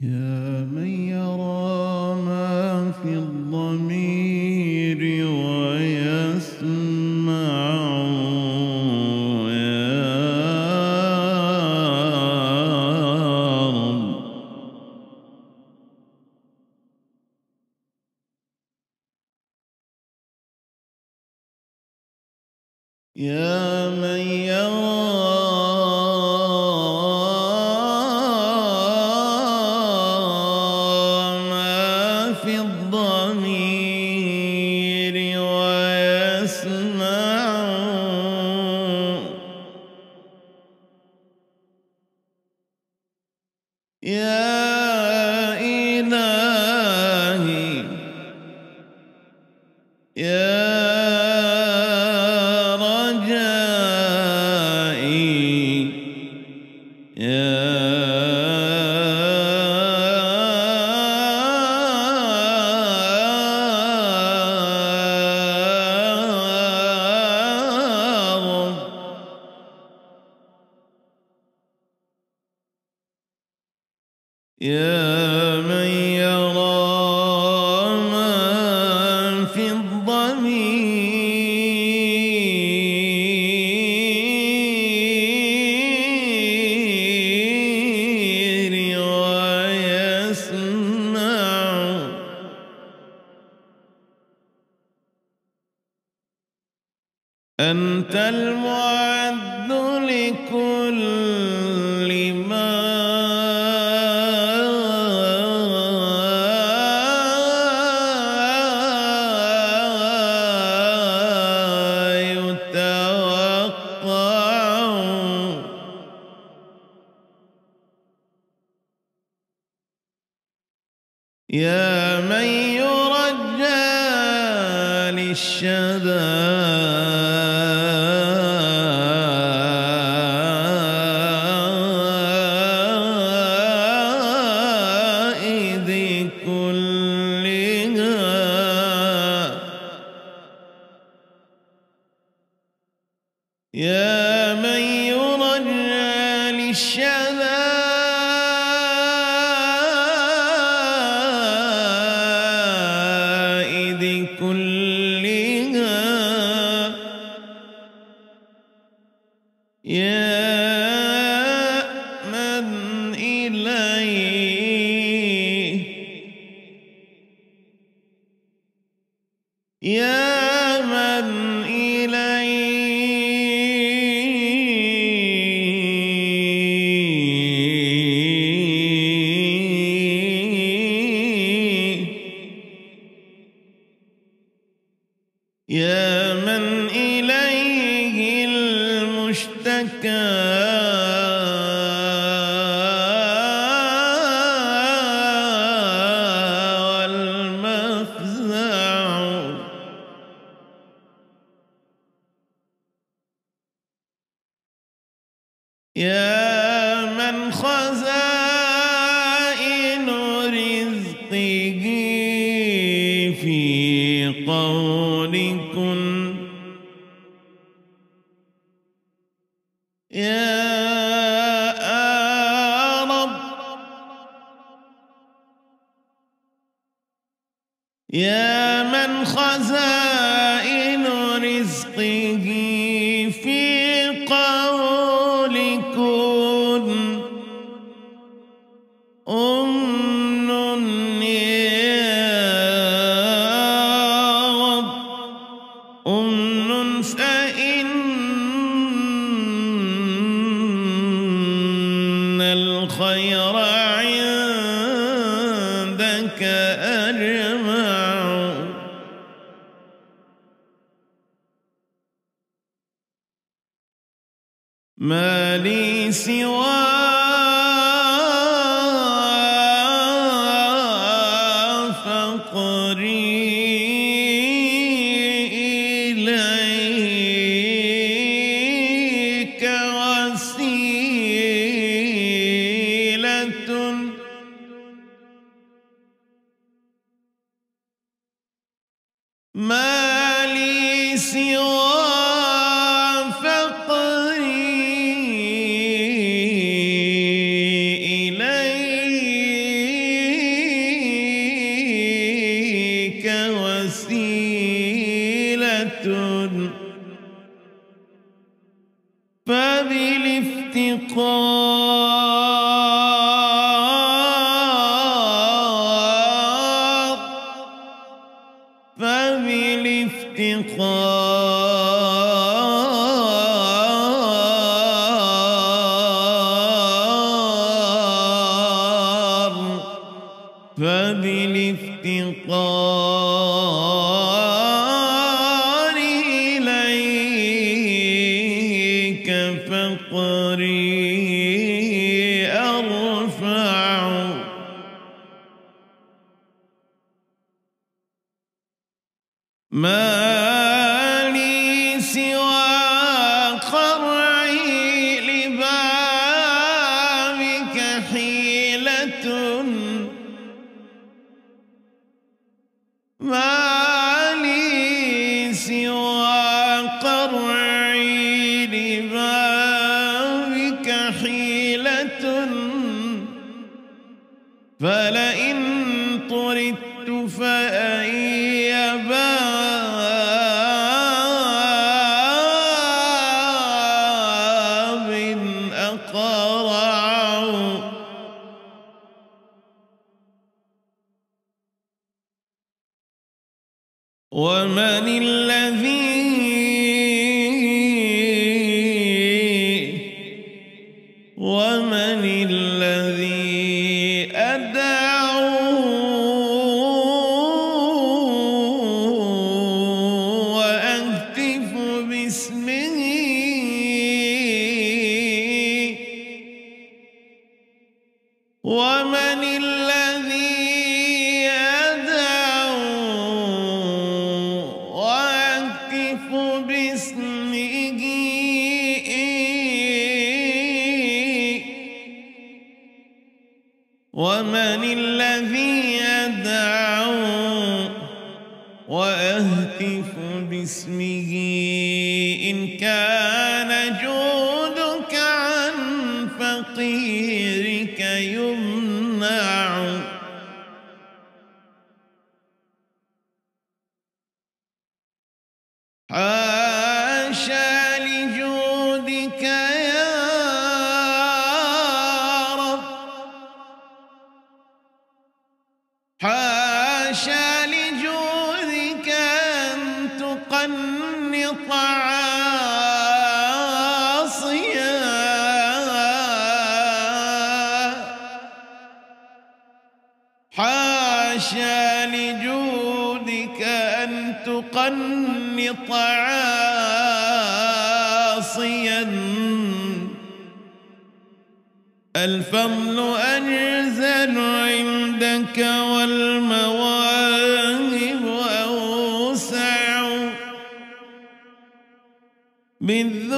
Yeah. يا من يا من يرجى للشباب. يكن يا من إليه المشتكى. يا من خزان ما لي سواك فلئن طردت فأئن يمنع أبقط الفضل أنزل عندك والمواهب أوسع. من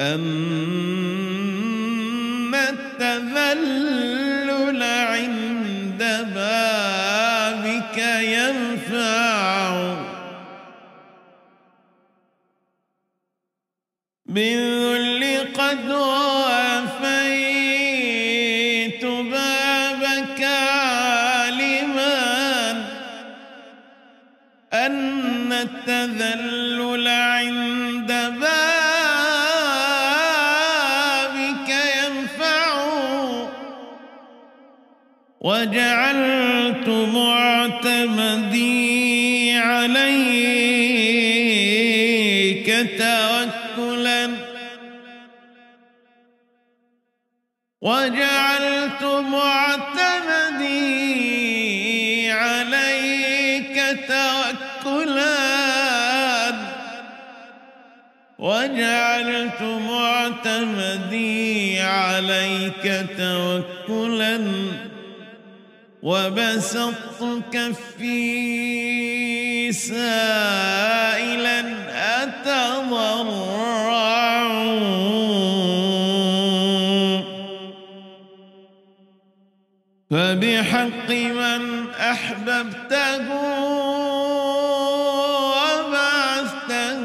أَمَّا معتمدي عليك توكلا. وجعلت معتمدي عليك توكلا. وجعلت معتمدي عليك توكلا. وبسطت كفي سائلا أتضرع. فبحق من أحببته وبعثته.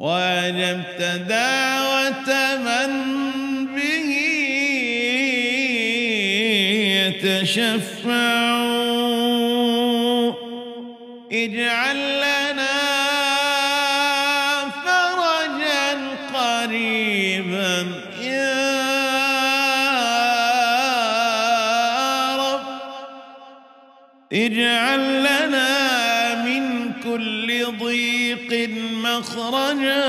وأجبت دعوة يتشفعوا اجعل لنا فرجا قريبا. يا رب اجعل لنا من كل ضيق مخرجا.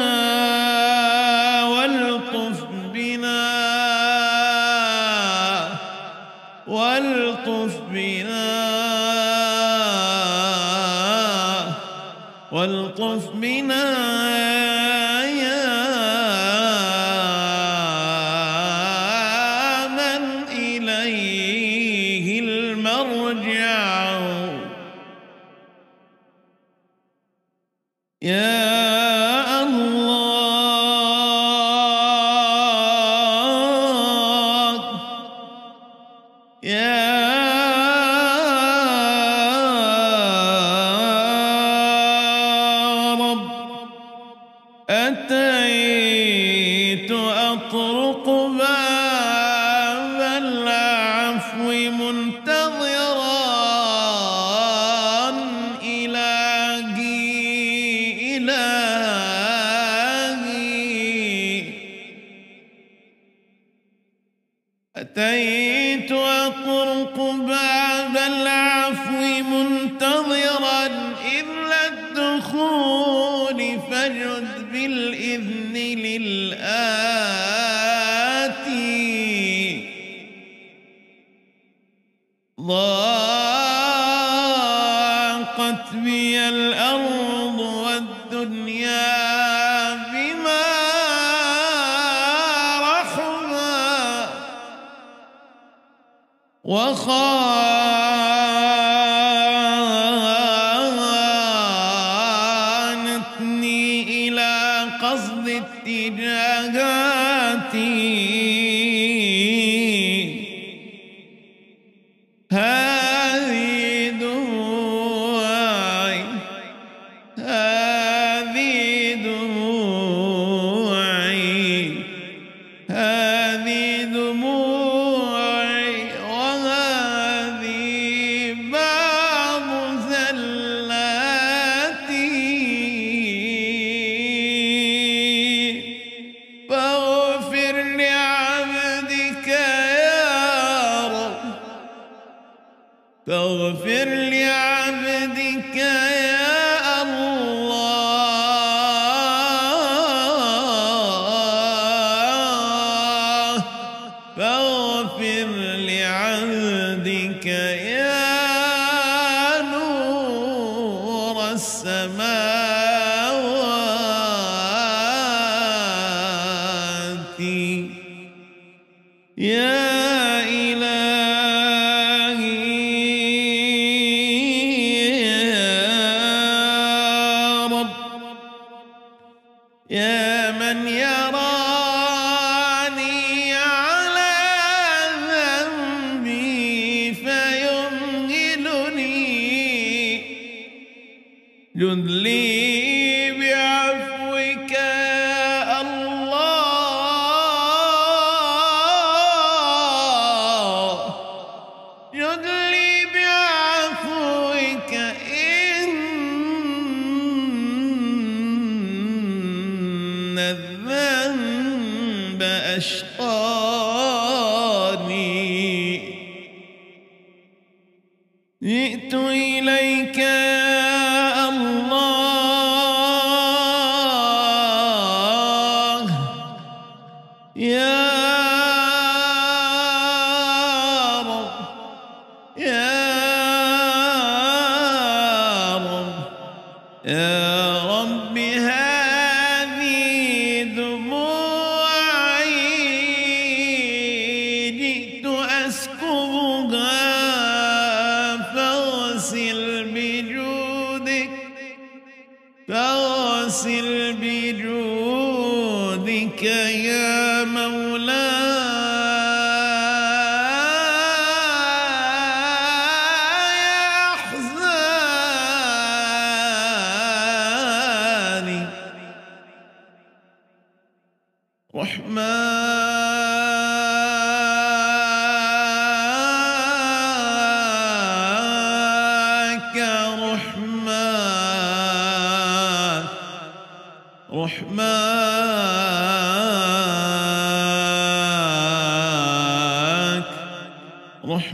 والطف بنا أطرق باب العفو منتظرا إذن الدخول فاجد بالإذن للآتي قصد اتجاهاتي. فاغفر لعبدك يا يا من يراني جئت إليك يا بجودك يا مولاي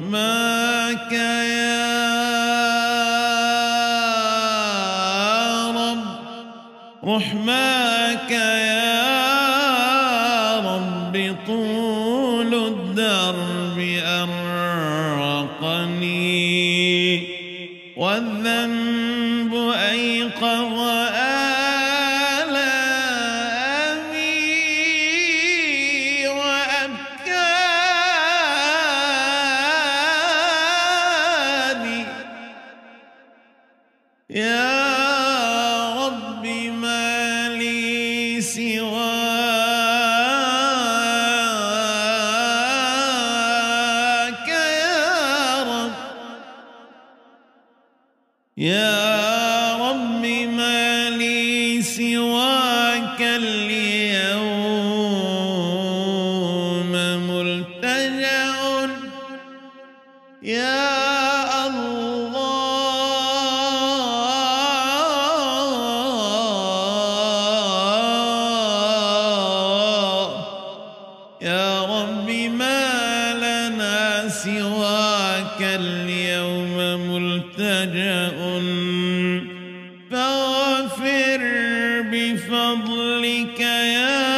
رحماك يا رب رحماك يا سواك يا رب. يا سواك اليوم ملتجأ. فاغفر بفضلك يا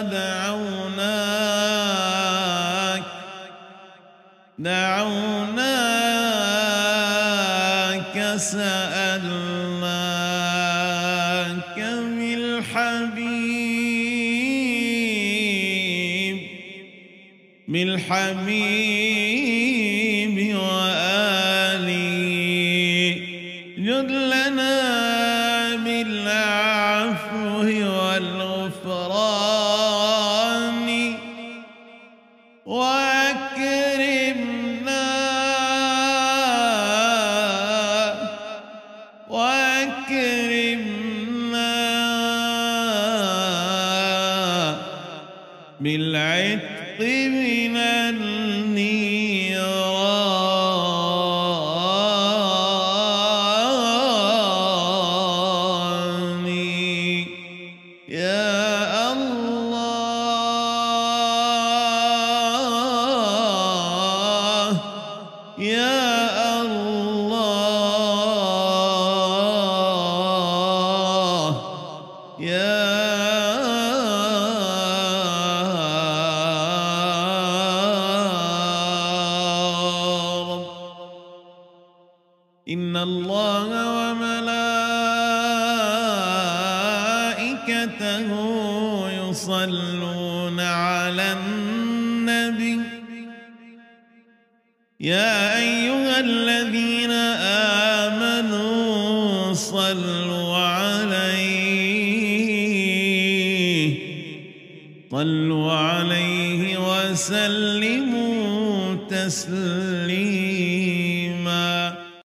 دعوناك دعوناك سألناك بالحبيب بالحبيب بالعتق إن الله وملائكته يصلون على النبي يا أيها الذين آمنوا صلوا عليه صلوا عليه وسلموا تسليما